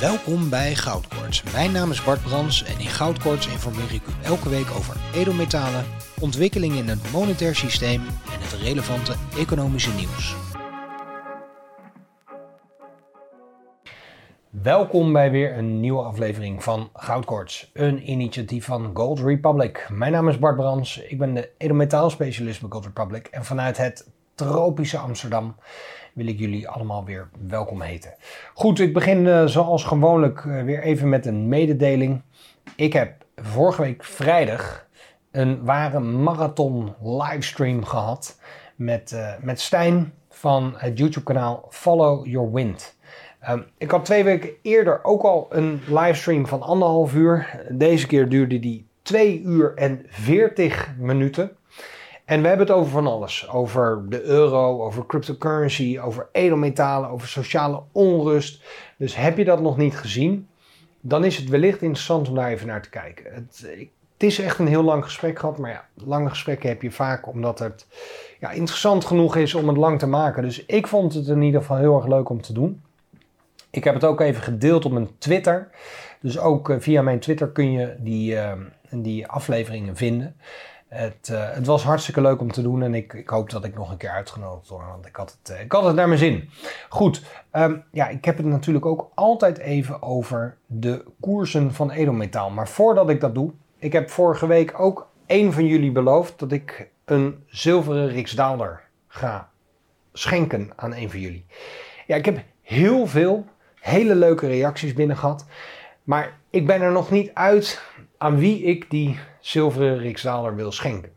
Welkom bij Goudkoorts. Mijn naam is Bart Brans en in Goudkoorts informeer ik u elke week over edelmetalen, ontwikkelingen in het monetair systeem en het relevante economische nieuws. Welkom bij weer een nieuwe aflevering van Goudkoorts, een initiatief van Gold Republic. Mijn naam is Bart Brans, ik ben de edelmetaalspecialist bij Gold Republic en vanuit het tropische Amsterdam wil ik jullie allemaal weer welkom heten. Goed, ik begin uh, zoals gewoonlijk uh, weer even met een mededeling. Ik heb vorige week vrijdag een ware marathon livestream gehad met, uh, met Stijn van het YouTube kanaal Follow Your Wind. Um, ik had twee weken eerder ook al een livestream van anderhalf uur. Deze keer duurde die 2 uur en 40 minuten. En we hebben het over van alles. Over de euro, over cryptocurrency, over edelmetalen, over sociale onrust. Dus heb je dat nog niet gezien, dan is het wellicht interessant om daar even naar te kijken. Het, het is echt een heel lang gesprek gehad, maar ja, lange gesprekken heb je vaak omdat het ja, interessant genoeg is om het lang te maken. Dus ik vond het in ieder geval heel erg leuk om te doen. Ik heb het ook even gedeeld op mijn Twitter. Dus ook via mijn Twitter kun je die, uh, die afleveringen vinden. Het, uh, het, was hartstikke leuk om te doen en ik, ik, hoop dat ik nog een keer uitgenodigd word, want ik had het, uh, ik had het naar mijn zin. Goed, um, ja, ik heb het natuurlijk ook altijd even over de koersen van edelmetaal. Maar voordat ik dat doe, ik heb vorige week ook een van jullie beloofd dat ik een zilveren riksdaalder ga schenken aan een van jullie. Ja, ik heb heel veel hele leuke reacties binnen gehad, maar ik ben er nog niet uit aan wie ik die zilveren riksdaalder wil schenken.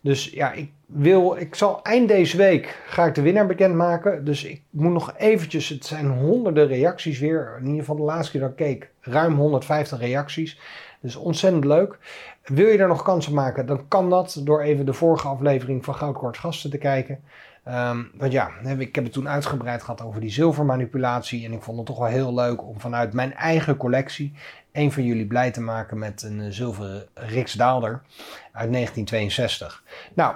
Dus ja, ik wil, ik zal eind deze week ga ik de winnaar bekendmaken. Dus ik moet nog eventjes, het zijn honderden reacties weer. In ieder geval de laatste keer dat ik keek, ruim 150 reacties. Dus ontzettend leuk. Wil je er nog kansen maken, dan kan dat door even de vorige aflevering van Goudkort Gasten te kijken. Um, want ja, ik heb het toen uitgebreid gehad over die zilvermanipulatie. En ik vond het toch wel heel leuk om vanuit mijn eigen collectie een van jullie blij te maken met een eh, zilveren Riksdaalder uit 1962. Nou,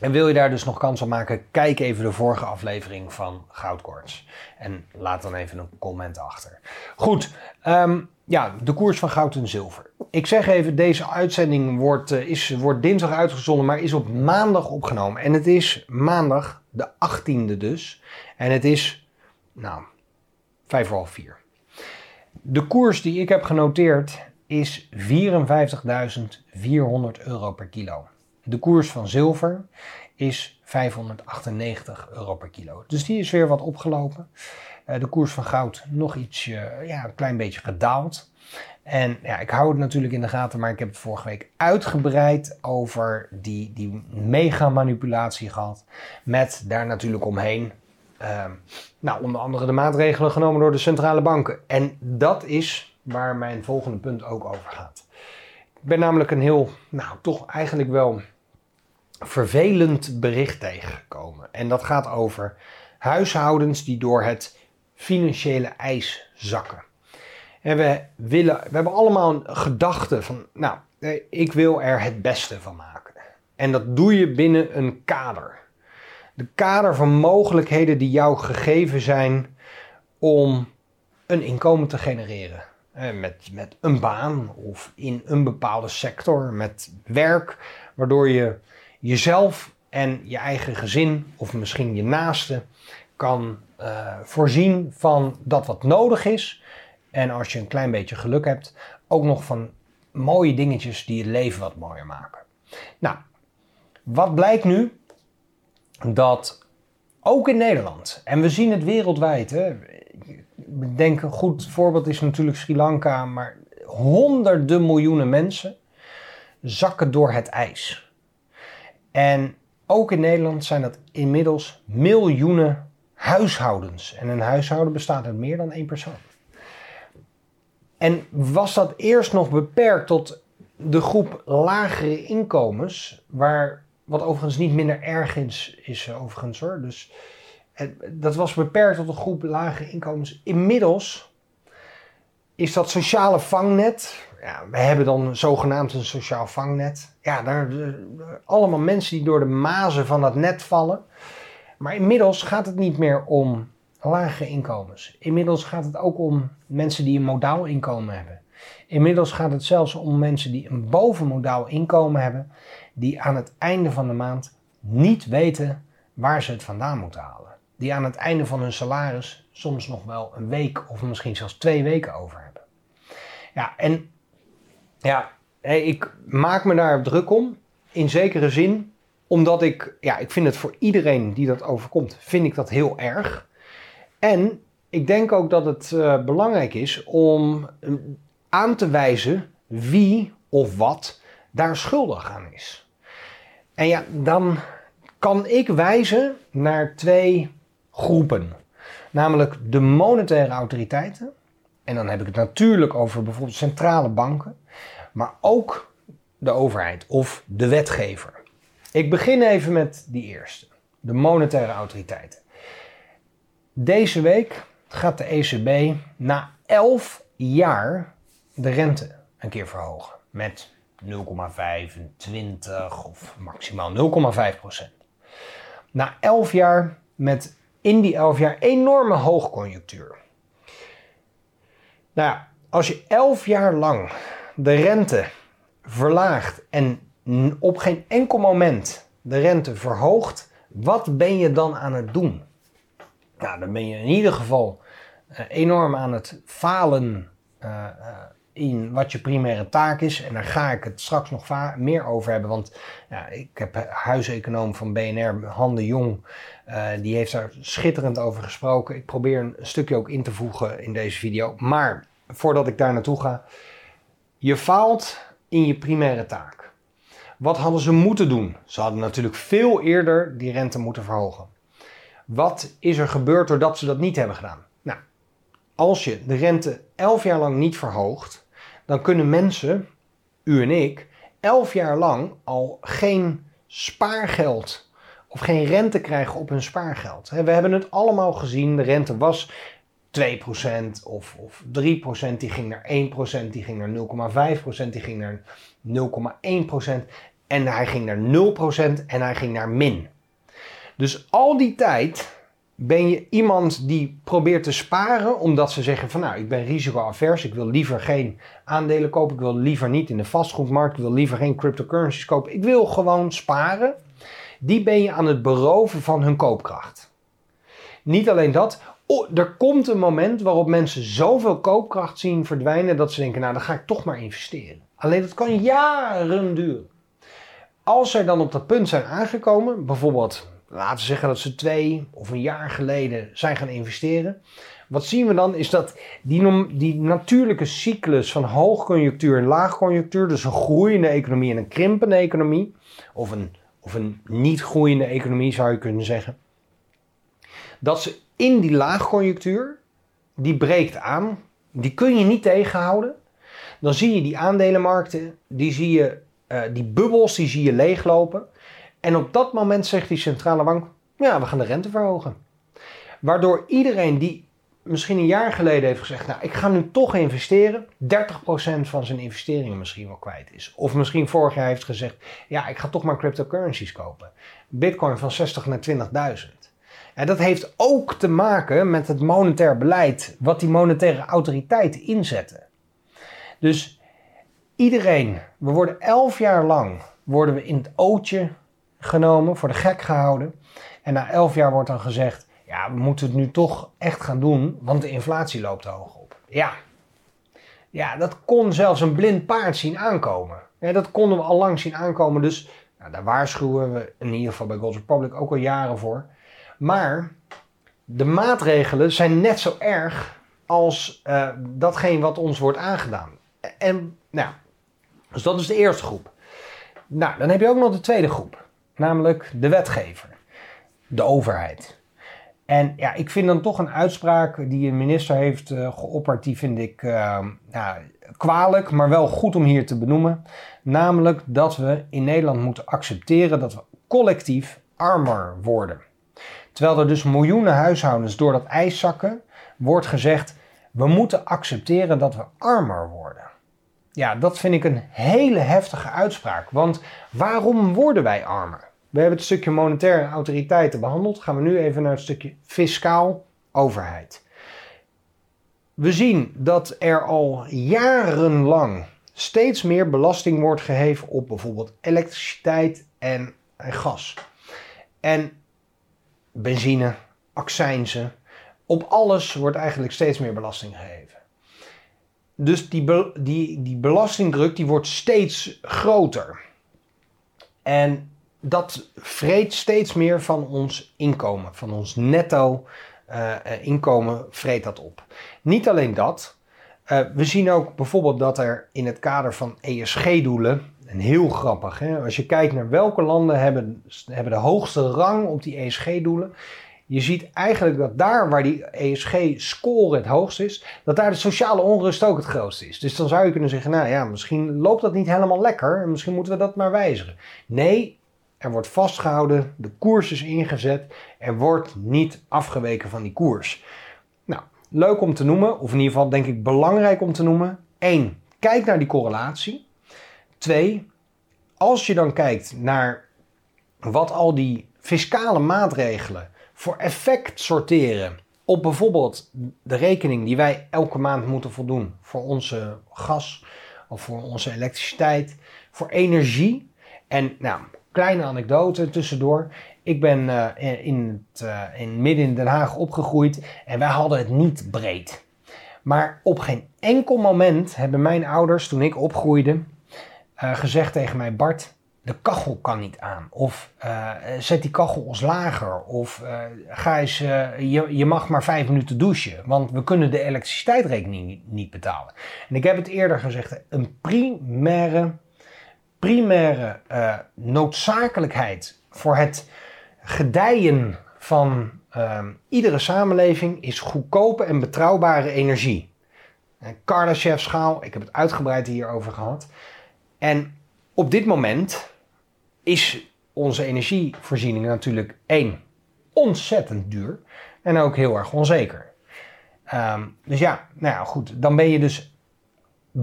en wil je daar dus nog kans op maken, kijk even de vorige aflevering van Goudkoorts. En laat dan even een comment achter. Goed, um, ja, de koers van goud en zilver. Ik zeg even, deze uitzending wordt, uh, is, wordt dinsdag uitgezonden, maar is op maandag opgenomen. En het is maandag, de 18e dus. En het is, nou, vijf voor half vier. De koers die ik heb genoteerd is 54.400 euro per kilo. De koers van zilver is 598 euro per kilo. Dus die is weer wat opgelopen. Uh, de koers van goud nog iets, ja, een klein beetje gedaald. En ja, ik hou het natuurlijk in de gaten, maar ik heb het vorige week uitgebreid over die, die mega manipulatie gehad. Met daar natuurlijk omheen uh, nou, onder andere de maatregelen genomen door de centrale banken. En dat is waar mijn volgende punt ook over gaat. Ik ben namelijk een heel, nou toch eigenlijk wel vervelend bericht tegengekomen. En dat gaat over huishoudens die door het financiële ijs zakken. En we, willen, we hebben allemaal een gedachte van, nou, eh, ik wil er het beste van maken. En dat doe je binnen een kader de kader van mogelijkheden die jou gegeven zijn om een inkomen te genereren. Met, met een baan of in een bepaalde sector, met werk, waardoor je jezelf en je eigen gezin of misschien je naaste kan uh, voorzien van dat wat nodig is. En als je een klein beetje geluk hebt, ook nog van mooie dingetjes die het leven wat mooier maken. Nou, wat blijkt nu? Dat ook in Nederland, en we zien het wereldwijd, hè, ik denk een goed voorbeeld is natuurlijk Sri Lanka, maar honderden miljoenen mensen zakken door het ijs. En ook in Nederland zijn dat inmiddels miljoenen huishoudens. En een huishouden bestaat uit meer dan één persoon. En was dat eerst nog beperkt tot de groep lagere inkomens, waar wat overigens niet minder erg is, is overigens hoor. Dus dat was beperkt tot een groep lage inkomens. Inmiddels is dat sociale vangnet. Ja, we hebben dan zogenaamd een sociaal vangnet. Ja, daar, allemaal mensen die door de mazen van dat net vallen. Maar inmiddels gaat het niet meer om lage inkomens. Inmiddels gaat het ook om mensen die een modaal inkomen hebben. Inmiddels gaat het zelfs om mensen die een bovenmodaal inkomen hebben, die aan het einde van de maand niet weten waar ze het vandaan moeten halen. Die aan het einde van hun salaris soms nog wel een week of misschien zelfs twee weken over hebben. Ja, en ja, ik maak me daar druk om, in zekere zin, omdat ik, ja, ik vind het voor iedereen die dat overkomt, vind ik dat heel erg. En ik denk ook dat het uh, belangrijk is om uh, aan te wijzen wie of wat daar schuldig aan is. En ja, dan kan ik wijzen naar twee groepen. Namelijk de monetaire autoriteiten. En dan heb ik het natuurlijk over bijvoorbeeld centrale banken. Maar ook de overheid of de wetgever. Ik begin even met die eerste. De monetaire autoriteiten. Deze week gaat de ECB na 11 jaar de rente een keer verhogen. Met 0,25 of maximaal 0,5 procent. Na 11 jaar met in die 11 jaar enorme hoogconjunctuur. Nou ja, als je 11 jaar lang de rente verlaagt en op geen enkel moment de rente verhoogt, wat ben je dan aan het doen? Nou, dan ben je in ieder geval uh, enorm aan het falen uh, in wat je primaire taak is. En daar ga ik het straks nog meer over hebben. Want ja, ik heb huiseconoom van BNR, Han de Jong, uh, die heeft daar schitterend over gesproken. Ik probeer een stukje ook in te voegen in deze video. Maar voordat ik daar naartoe ga, je faalt in je primaire taak. Wat hadden ze moeten doen? Ze hadden natuurlijk veel eerder die rente moeten verhogen. Wat is er gebeurd doordat ze dat niet hebben gedaan? Nou, als je de rente 11 jaar lang niet verhoogt, dan kunnen mensen, u en ik, 11 jaar lang al geen spaargeld of geen rente krijgen op hun spaargeld. We hebben het allemaal gezien, de rente was 2% of, of 3%, die ging naar 1%, die ging naar 0,5%, die ging naar 0,1% en hij ging naar 0% en hij ging naar min. Dus al die tijd ben je iemand die probeert te sparen omdat ze zeggen van nou ik ben risicoavers, ik wil liever geen aandelen kopen, ik wil liever niet in de vastgoedmarkt, ik wil liever geen cryptocurrencies kopen, ik wil gewoon sparen. Die ben je aan het beroven van hun koopkracht. Niet alleen dat, oh, er komt een moment waarop mensen zoveel koopkracht zien verdwijnen dat ze denken nou dan ga ik toch maar investeren. Alleen dat kan jaren duren. Als zij dan op dat punt zijn aangekomen, bijvoorbeeld laten we zeggen dat ze twee of een jaar geleden zijn gaan investeren. Wat zien we dan is dat die, die natuurlijke cyclus van hoogconjunctuur en laagconjunctuur, dus een groeiende economie en een krimpende economie, of een, of een niet groeiende economie zou je kunnen zeggen, dat ze in die laagconjunctuur, die breekt aan, die kun je niet tegenhouden. Dan zie je die aandelenmarkten, die zie je, uh, die bubbels, die zie je leeglopen. En op dat moment zegt die centrale bank: ja, we gaan de rente verhogen. Waardoor iedereen die misschien een jaar geleden heeft gezegd: Nou, ik ga nu toch investeren, 30% van zijn investeringen misschien wel kwijt is. Of misschien vorig jaar heeft gezegd: Ja, ik ga toch maar cryptocurrencies kopen. Bitcoin van 60 naar 20.000. En dat heeft ook te maken met het monetair beleid, wat die monetaire autoriteiten inzetten. Dus iedereen, we worden 11 jaar lang worden we in het ootje genomen, voor de gek gehouden. En na 11 jaar wordt dan gezegd: ja, we moeten het nu toch echt gaan doen, want de inflatie loopt hoog op. Ja, ja dat kon zelfs een blind paard zien aankomen. Dat konden we al lang zien aankomen, dus nou, daar waarschuwen we in ieder geval bij Gold Republic ook al jaren voor. Maar de maatregelen zijn net zo erg als uh, wat ons wordt aangedaan. En nou, dus dat is de eerste groep. Nou, dan heb je ook nog de tweede groep namelijk de wetgever, de overheid. En ja, ik vind dan toch een uitspraak die een minister heeft uh, geopperd, die vind ik ja, kwalijk, maar wel goed om hier te benoemen. Namelijk dat we in Nederland moeten accepteren dat we collectief armer worden. Terwijl er dus miljoenen huishoudens door dat ijs zakken, wordt gezegd: we moeten accepteren dat we armer worden. Ja, dat vind ik een hele heftige uitspraak. Want waarom worden wij armer? We hebben het stukje monetaire autoriteiten behandeld. Gaan we nu even naar het stukje fiscaal overheid. We zien dat er al jarenlang steeds meer belasting wordt geheven op bijvoorbeeld elektriciteit en, gas. En benzine, accijnzen, op alles wordt eigenlijk steeds meer belasting geheven. Dus die, die, die belastingdruk die wordt steeds groter. En dat vreet steeds meer van ons inkomen, van ons netto uh, inkomen vreet dat op. Niet alleen dat, uh, we zien ook bijvoorbeeld dat er in het kader van ESG-doelen, en heel grappig, hè, als je kijkt naar welke landen hebben, hebben de hoogste rang op die ESG-doelen, je ziet eigenlijk dat daar waar die ESG-score het hoogst is, dat daar de sociale onrust ook het grootste is. Dus dan zou je kunnen zeggen, nou ja, misschien loopt dat niet helemaal lekker en misschien moeten we dat maar wijzigen. Nee, er wordt vastgehouden, de koers is ingezet, er wordt niet afgeweken van die koers. Nou, leuk om te noemen, of in ieder geval denk ik belangrijk om te noemen. 1. Kijk naar die correlatie. 2. Als je dan kijkt naar wat al die fiscale maatregelen voor effect sorteren op bijvoorbeeld de rekening die wij elke maand moeten voldoen voor onze gas of voor onze elektriciteit, voor energie. En nou, kleine anekdote tussendoor. Ik ben uh, in, het, uh, in midden in Den Haag opgegroeid en wij hadden het niet breed. Maar op geen enkel moment hebben mijn ouders, toen ik opgroeide, uh, gezegd tegen mij: Bart, de kachel kan niet aan. Of zet die kachel ons lager. Of ga eens, je, je mag maar vijf minuten douchen. Want we kunnen de elektriciteitsrekening niet betalen. En ik heb het eerder gezegd: een primaire primaire uh, noodzakelijkheid voor het gedijen van uh, iedere samenleving is goedkope en betrouwbare energie. Kardashev-schaal, ik heb het uitgebreid hierover gehad. En op dit moment is onze energievoorziening natuurlijk één, ontzettend duur en ook heel erg onzeker. Um, dus ja, nou ja, goed, dan ben je dus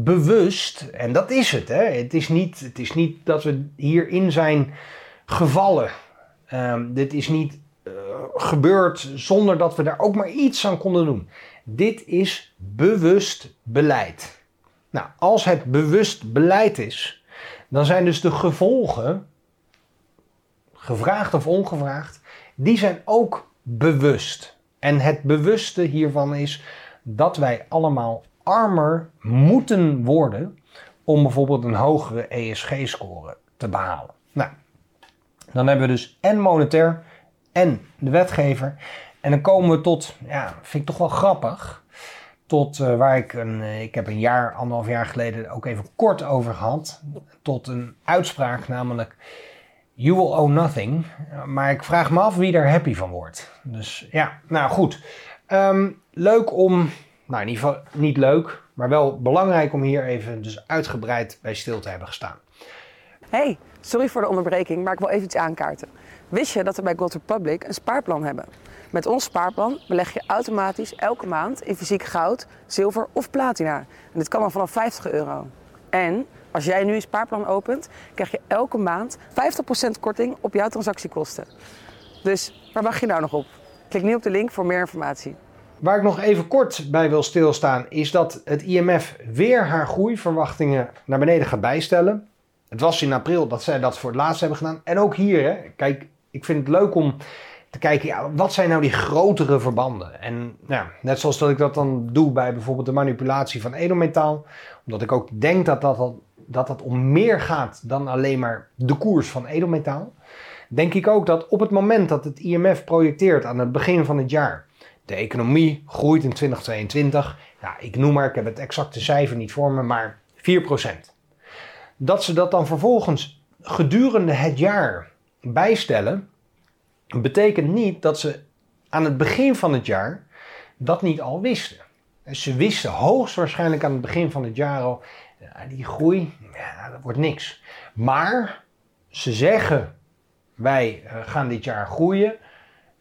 bewust, en dat is het, hè? Het, is niet, het is niet dat we hierin zijn gevallen. Um, dit is niet uh, gebeurd zonder dat we daar ook maar iets aan konden doen. Dit is bewust beleid. Nou, als het bewust beleid is, dan zijn dus de gevolgen, gevraagd of ongevraagd, die zijn ook bewust. En het bewuste hiervan is dat wij allemaal armer moeten worden om bijvoorbeeld een hogere ESG-score te behalen. Nou, dan hebben we dus en monetair en de wetgever. En dan komen we tot, ja, vind ik toch wel grappig, tot uh, waar ik een, uh, ik heb een jaar, anderhalf jaar geleden ook even kort over gehad, tot een uitspraak, namelijk You will owe nothing. Maar ik vraag me af wie daar happy van wordt. Dus ja, nou goed. Um, leuk om nou in ieder geval niet leuk, maar wel belangrijk om hier even dus uitgebreid bij stil te hebben gestaan. Hey, sorry voor de onderbreking, maar ik wil even iets aankaarten. Wist je dat we bij Gold Republic een spaarplan hebben? Met ons spaarplan beleg je automatisch elke maand in fysiek goud, zilver of platina. En dit kan dan vanaf 50 euro. En als jij nu een spaarplan opent, krijg je elke maand 50% korting op jouw transactiekosten. Dus waar wacht je nou nog op? Klik nu op de link voor meer informatie. Waar ik nog even kort bij wil stilstaan, is dat het IMF weer haar groeiverwachtingen naar beneden gaat bijstellen. Het was in april dat zij dat voor het laatst hebben gedaan. En ook hier, hè, kijk, ik vind het leuk om te kijken, ja, wat zijn nou die grotere verbanden? En nou, net zoals dat ik dat dan doe bij bijvoorbeeld de manipulatie van edelmetaal, omdat ik ook denk dat dat, dat, dat om meer gaat dan alleen maar de koers van edelmetaal, denk ik ook dat op het moment dat het IMF projecteert aan het begin van het jaar de economie groeit in 2022. Ja, ik noem maar, ik heb het exacte cijfer niet voor me, maar 4%. Dat ze dat dan vervolgens gedurende het jaar bijstellen, betekent niet dat ze aan het begin van het jaar dat niet al wisten. Ze wisten hoogstwaarschijnlijk aan het begin van het jaar al, die groei, ja, dat wordt niks. Maar ze zeggen, wij eh, gaan dit jaar groeien.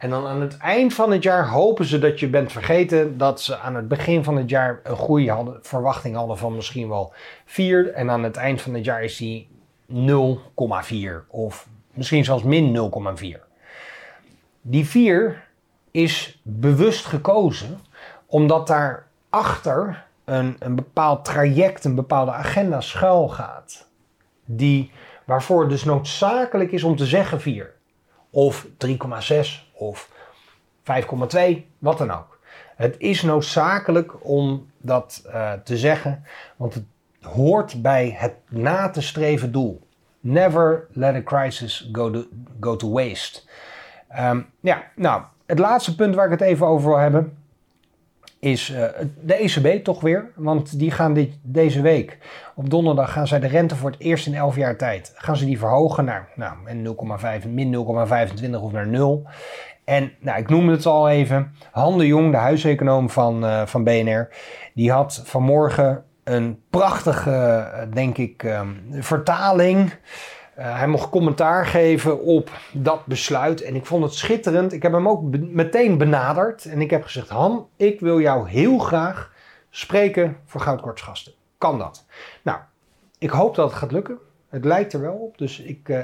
En dan aan het eind van het jaar hopen ze dat je bent vergeten dat ze aan het begin van het jaar een groei hadden, verwachting hadden van misschien wel 4. En aan het eind van het jaar is die 0,4 of misschien zelfs min 0,4. Die 4 is bewust gekozen omdat daarachter een, een bepaald traject, een bepaalde agenda schuil gaat. Die, waarvoor het dus noodzakelijk is om te zeggen 4. Of 3,6 of 5,2, wat dan ook. Het is noodzakelijk om dat uh, te zeggen, want het hoort bij het na te streven doel. Never let a crisis go to, go to waste. Um, ja, nou, het laatste punt waar ik het even over wil hebben is uh, de ECB toch weer. Want die gaan dit, deze week, op donderdag, gaan zij de rente voor het eerst in 11 jaar tijd, gaan ze die verhogen naar nou, 0,5, min 0,25 of naar 0. En nou, ik noemde het al even, Han de Jong, de huiseconoom van, uh, van BNR, die had vanmorgen een prachtige, uh, denk ik, um, vertaling uh, hij mocht commentaar geven op dat besluit en ik vond het schitterend. Ik heb hem ook meteen benaderd en ik heb gezegd: Han, ik wil jou heel graag spreken voor Goudkortsgasten. Kan dat? Nou, ik hoop dat het gaat lukken. Het lijkt er wel op, dus ik, uh,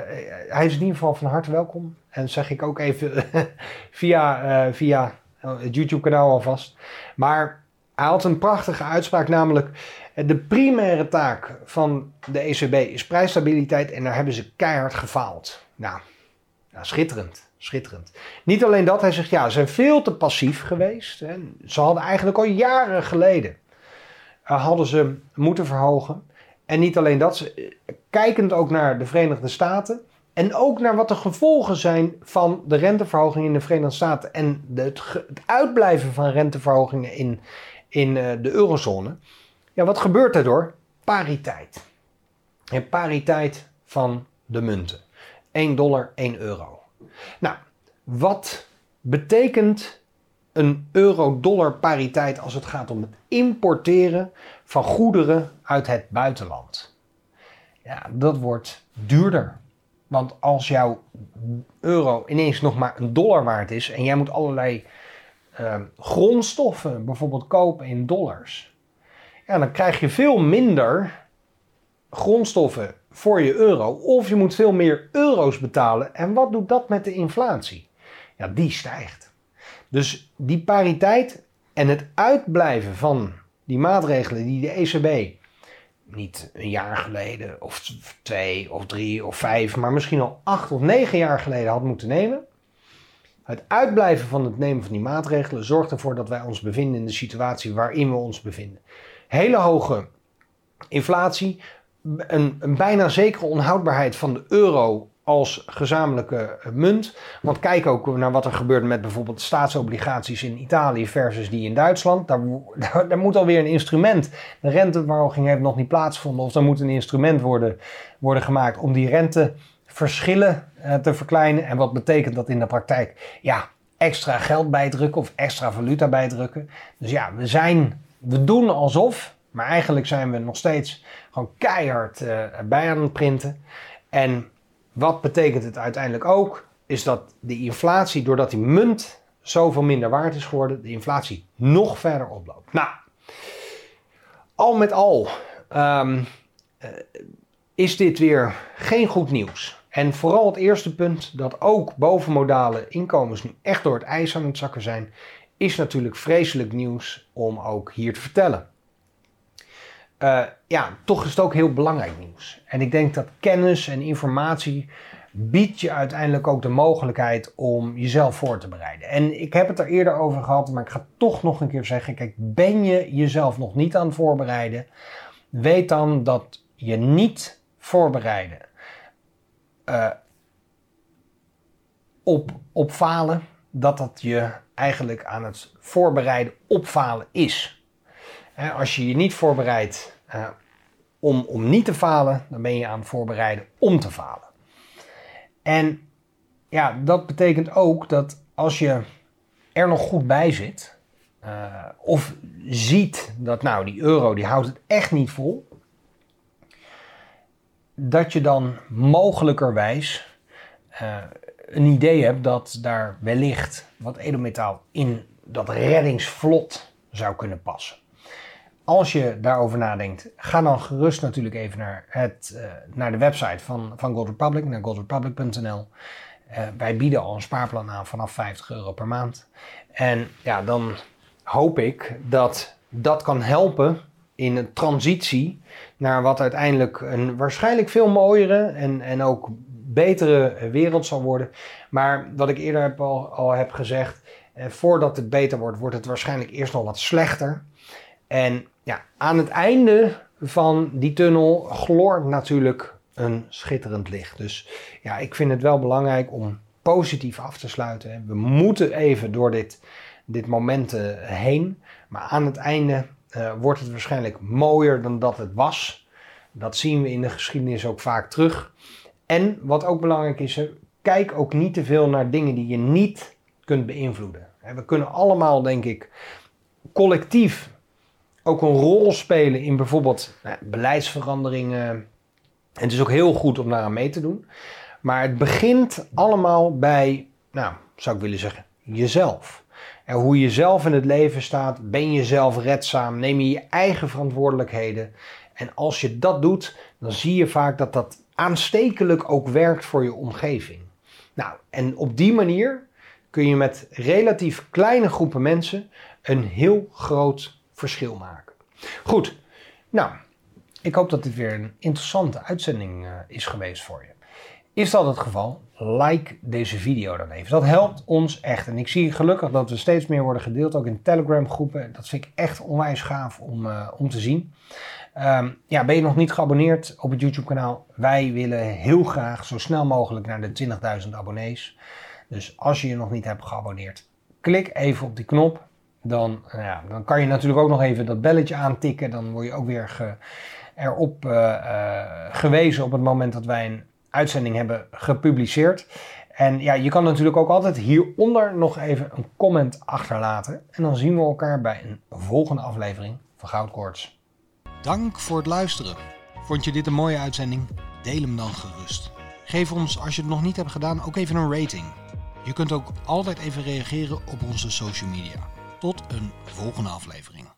hij is in ieder geval van harte welkom. En zeg ik ook even via, via het YouTube-kanaal alvast. Maar hij had een prachtige uitspraak, namelijk de primaire taak van de ECB is prijsstabiliteit en daar hebben ze keihard gefaald. Nou, nou, schitterend, schitterend. Niet alleen dat, hij zegt ja, ze zijn veel te passief geweest. Hè. Ze hadden eigenlijk al jaren geleden uh, hadden ze moeten verhogen. En niet alleen dat, ze, kijkend ook naar de Verenigde Staten en ook naar wat de gevolgen zijn van de renteverhoging in de Verenigde Staten en de, het, uitblijven van renteverhogingen in, in de eurozone. Ja, wat gebeurt er door? Pariteit. En pariteit van de munten. 1 dollar, 1 euro. Nou, wat betekent een euro-dollar pariteit als het gaat om het importeren van goederen uit het buitenland? Ja, dat wordt duurder. Want als jouw euro ineens nog maar een dollar waard is en jij moet allerlei uh, grondstoffen bijvoorbeeld kopen in dollars, dan krijg je veel minder grondstoffen voor je euro. Of je moet veel meer euro's betalen. En wat doet dat met de inflatie? Ja, die stijgt. Dus die pariteit en het uitblijven van die maatregelen die de ECB niet een jaar geleden, of twee, of drie, of vijf, maar misschien al acht of negen jaar geleden had moeten nemen. Het uitblijven van het nemen van die maatregelen zorgt ervoor dat wij ons bevinden in de situatie waarin we ons bevinden hele hoge inflatie, een, een bijna zekere onhoudbaarheid van de euro als gezamenlijke munt. Want kijk ook naar wat er gebeurt met bijvoorbeeld staatsobligaties in Italië versus die in Duitsland. Daar, daar, moet alweer een instrument. De renteverhoging heeft nog niet plaatsgevonden. Of er moet een instrument worden, worden gemaakt om die renteverschillen eh, te verkleinen. En wat betekent dat in de praktijk? Ja, extra geld bijdrukken of extra valuta bijdrukken. Dus ja, we zijn we doen alsof, maar eigenlijk zijn we nog steeds gewoon keihard uh, bij aan het printen. En wat betekent het uiteindelijk ook? Is dat de inflatie, doordat die munt zoveel minder waard is geworden, de inflatie nog verder oploopt. Nou, al met al um, uh, is dit weer geen goed nieuws. En vooral het eerste punt, dat ook bovenmodale inkomens nu echt door het ijs aan het zakken zijn, is natuurlijk vreselijk nieuws om ook hier te vertellen. Uh, ja, toch is het ook heel belangrijk nieuws. En ik denk dat kennis en informatie biedt je uiteindelijk ook de mogelijkheid om jezelf voor te bereiden. En ik heb het er eerder over gehad, maar ik ga toch nog een keer zeggen: kijk, ben je jezelf nog niet aan het voorbereiden? Weet dan dat je niet voorbereiden uh, op, op falen, dat dat je eigenlijk aan het voorbereiden op falen is. Als je je niet voorbereidt uh, om, om niet te falen, dan ben je aan het voorbereiden om te falen. En ja, dat betekent ook dat als je er nog goed bij zit, uh, of ziet dat nou die euro die houdt het echt niet vol, dat je dan mogelijkerwijs uh, een idee hebt dat daar wellicht wat edelmetaal in dat reddingsvlot zou kunnen passen. Als je daarover nadenkt, ga dan gerust natuurlijk even naar, het, uh, naar de website van, van Gold Republic, naar goldrepublic.nl. Uh, wij bieden al een spaarplan aan vanaf 50 euro per maand. En ja, dan hoop ik dat dat kan helpen in een transitie naar wat uiteindelijk een waarschijnlijk veel mooiere en, en ook betere wereld zal worden. Maar wat ik eerder al, al heb gezegd, eh, voordat het beter wordt, wordt het waarschijnlijk eerst nog wat slechter. En ja, aan het einde van die tunnel gloort natuurlijk een schitterend licht. Dus ja, ik vind het wel belangrijk om positief af te sluiten. We moeten even door dit, dit moment eh, heen. Maar aan het einde uh, wordt het waarschijnlijk mooier dan dat het was. Dat zien we in de geschiedenis ook vaak terug. En wat ook belangrijk is, kijk ook niet te veel naar dingen die je niet kunt beïnvloeden. We kunnen allemaal, denk ik, collectief ook een rol spelen in bijvoorbeeld beleidsveranderingen. En het is ook heel goed om daar aan mee te doen. Maar het begint allemaal bij, nou, zou ik willen zeggen, jezelf. En hoe je zelf in het leven staat, ben je zelf redzaam, neem je je eigen verantwoordelijkheden. En als je dat doet, dan zie je vaak dat dat aanstekelijk ook werkt voor je omgeving. Nou, en op die manier kun je met relatief kleine groepen mensen een heel groot verschil maken. Goed, nou, ik hoop dat dit weer een interessante uitzending uh, is geweest voor je. Is dat het geval? Like deze video dan even. Dat helpt ons echt. En ik zie gelukkig dat we steeds meer worden gedeeld, ook in Telegram groepen. Dat vind ik echt onwijs gaaf om, uh, om te zien. Um, ja, ben je nog niet geabonneerd op het YouTube kanaal? Wij willen heel graag zo snel mogelijk naar de 20.000 abonnees. Dus als je je nog niet hebt geabonneerd, klik even op die knop. Dan, nou ja, dan kan je natuurlijk ook nog even dat belletje aantikken. Dan word je ook weer erop uh, uh, gewezen op het moment dat wij een uitzending hebben gepubliceerd. En ja, je kan natuurlijk ook altijd hieronder nog even een comment achterlaten. En dan zien we elkaar bij een volgende aflevering van Goudkoorts. Dank voor het luisteren. Vond je dit een mooie uitzending? Deel hem dan gerust. Geef ons, als je het nog niet hebt gedaan, ook even een rating. Je kunt ook altijd even reageren op onze social media. Tot een volgende aflevering.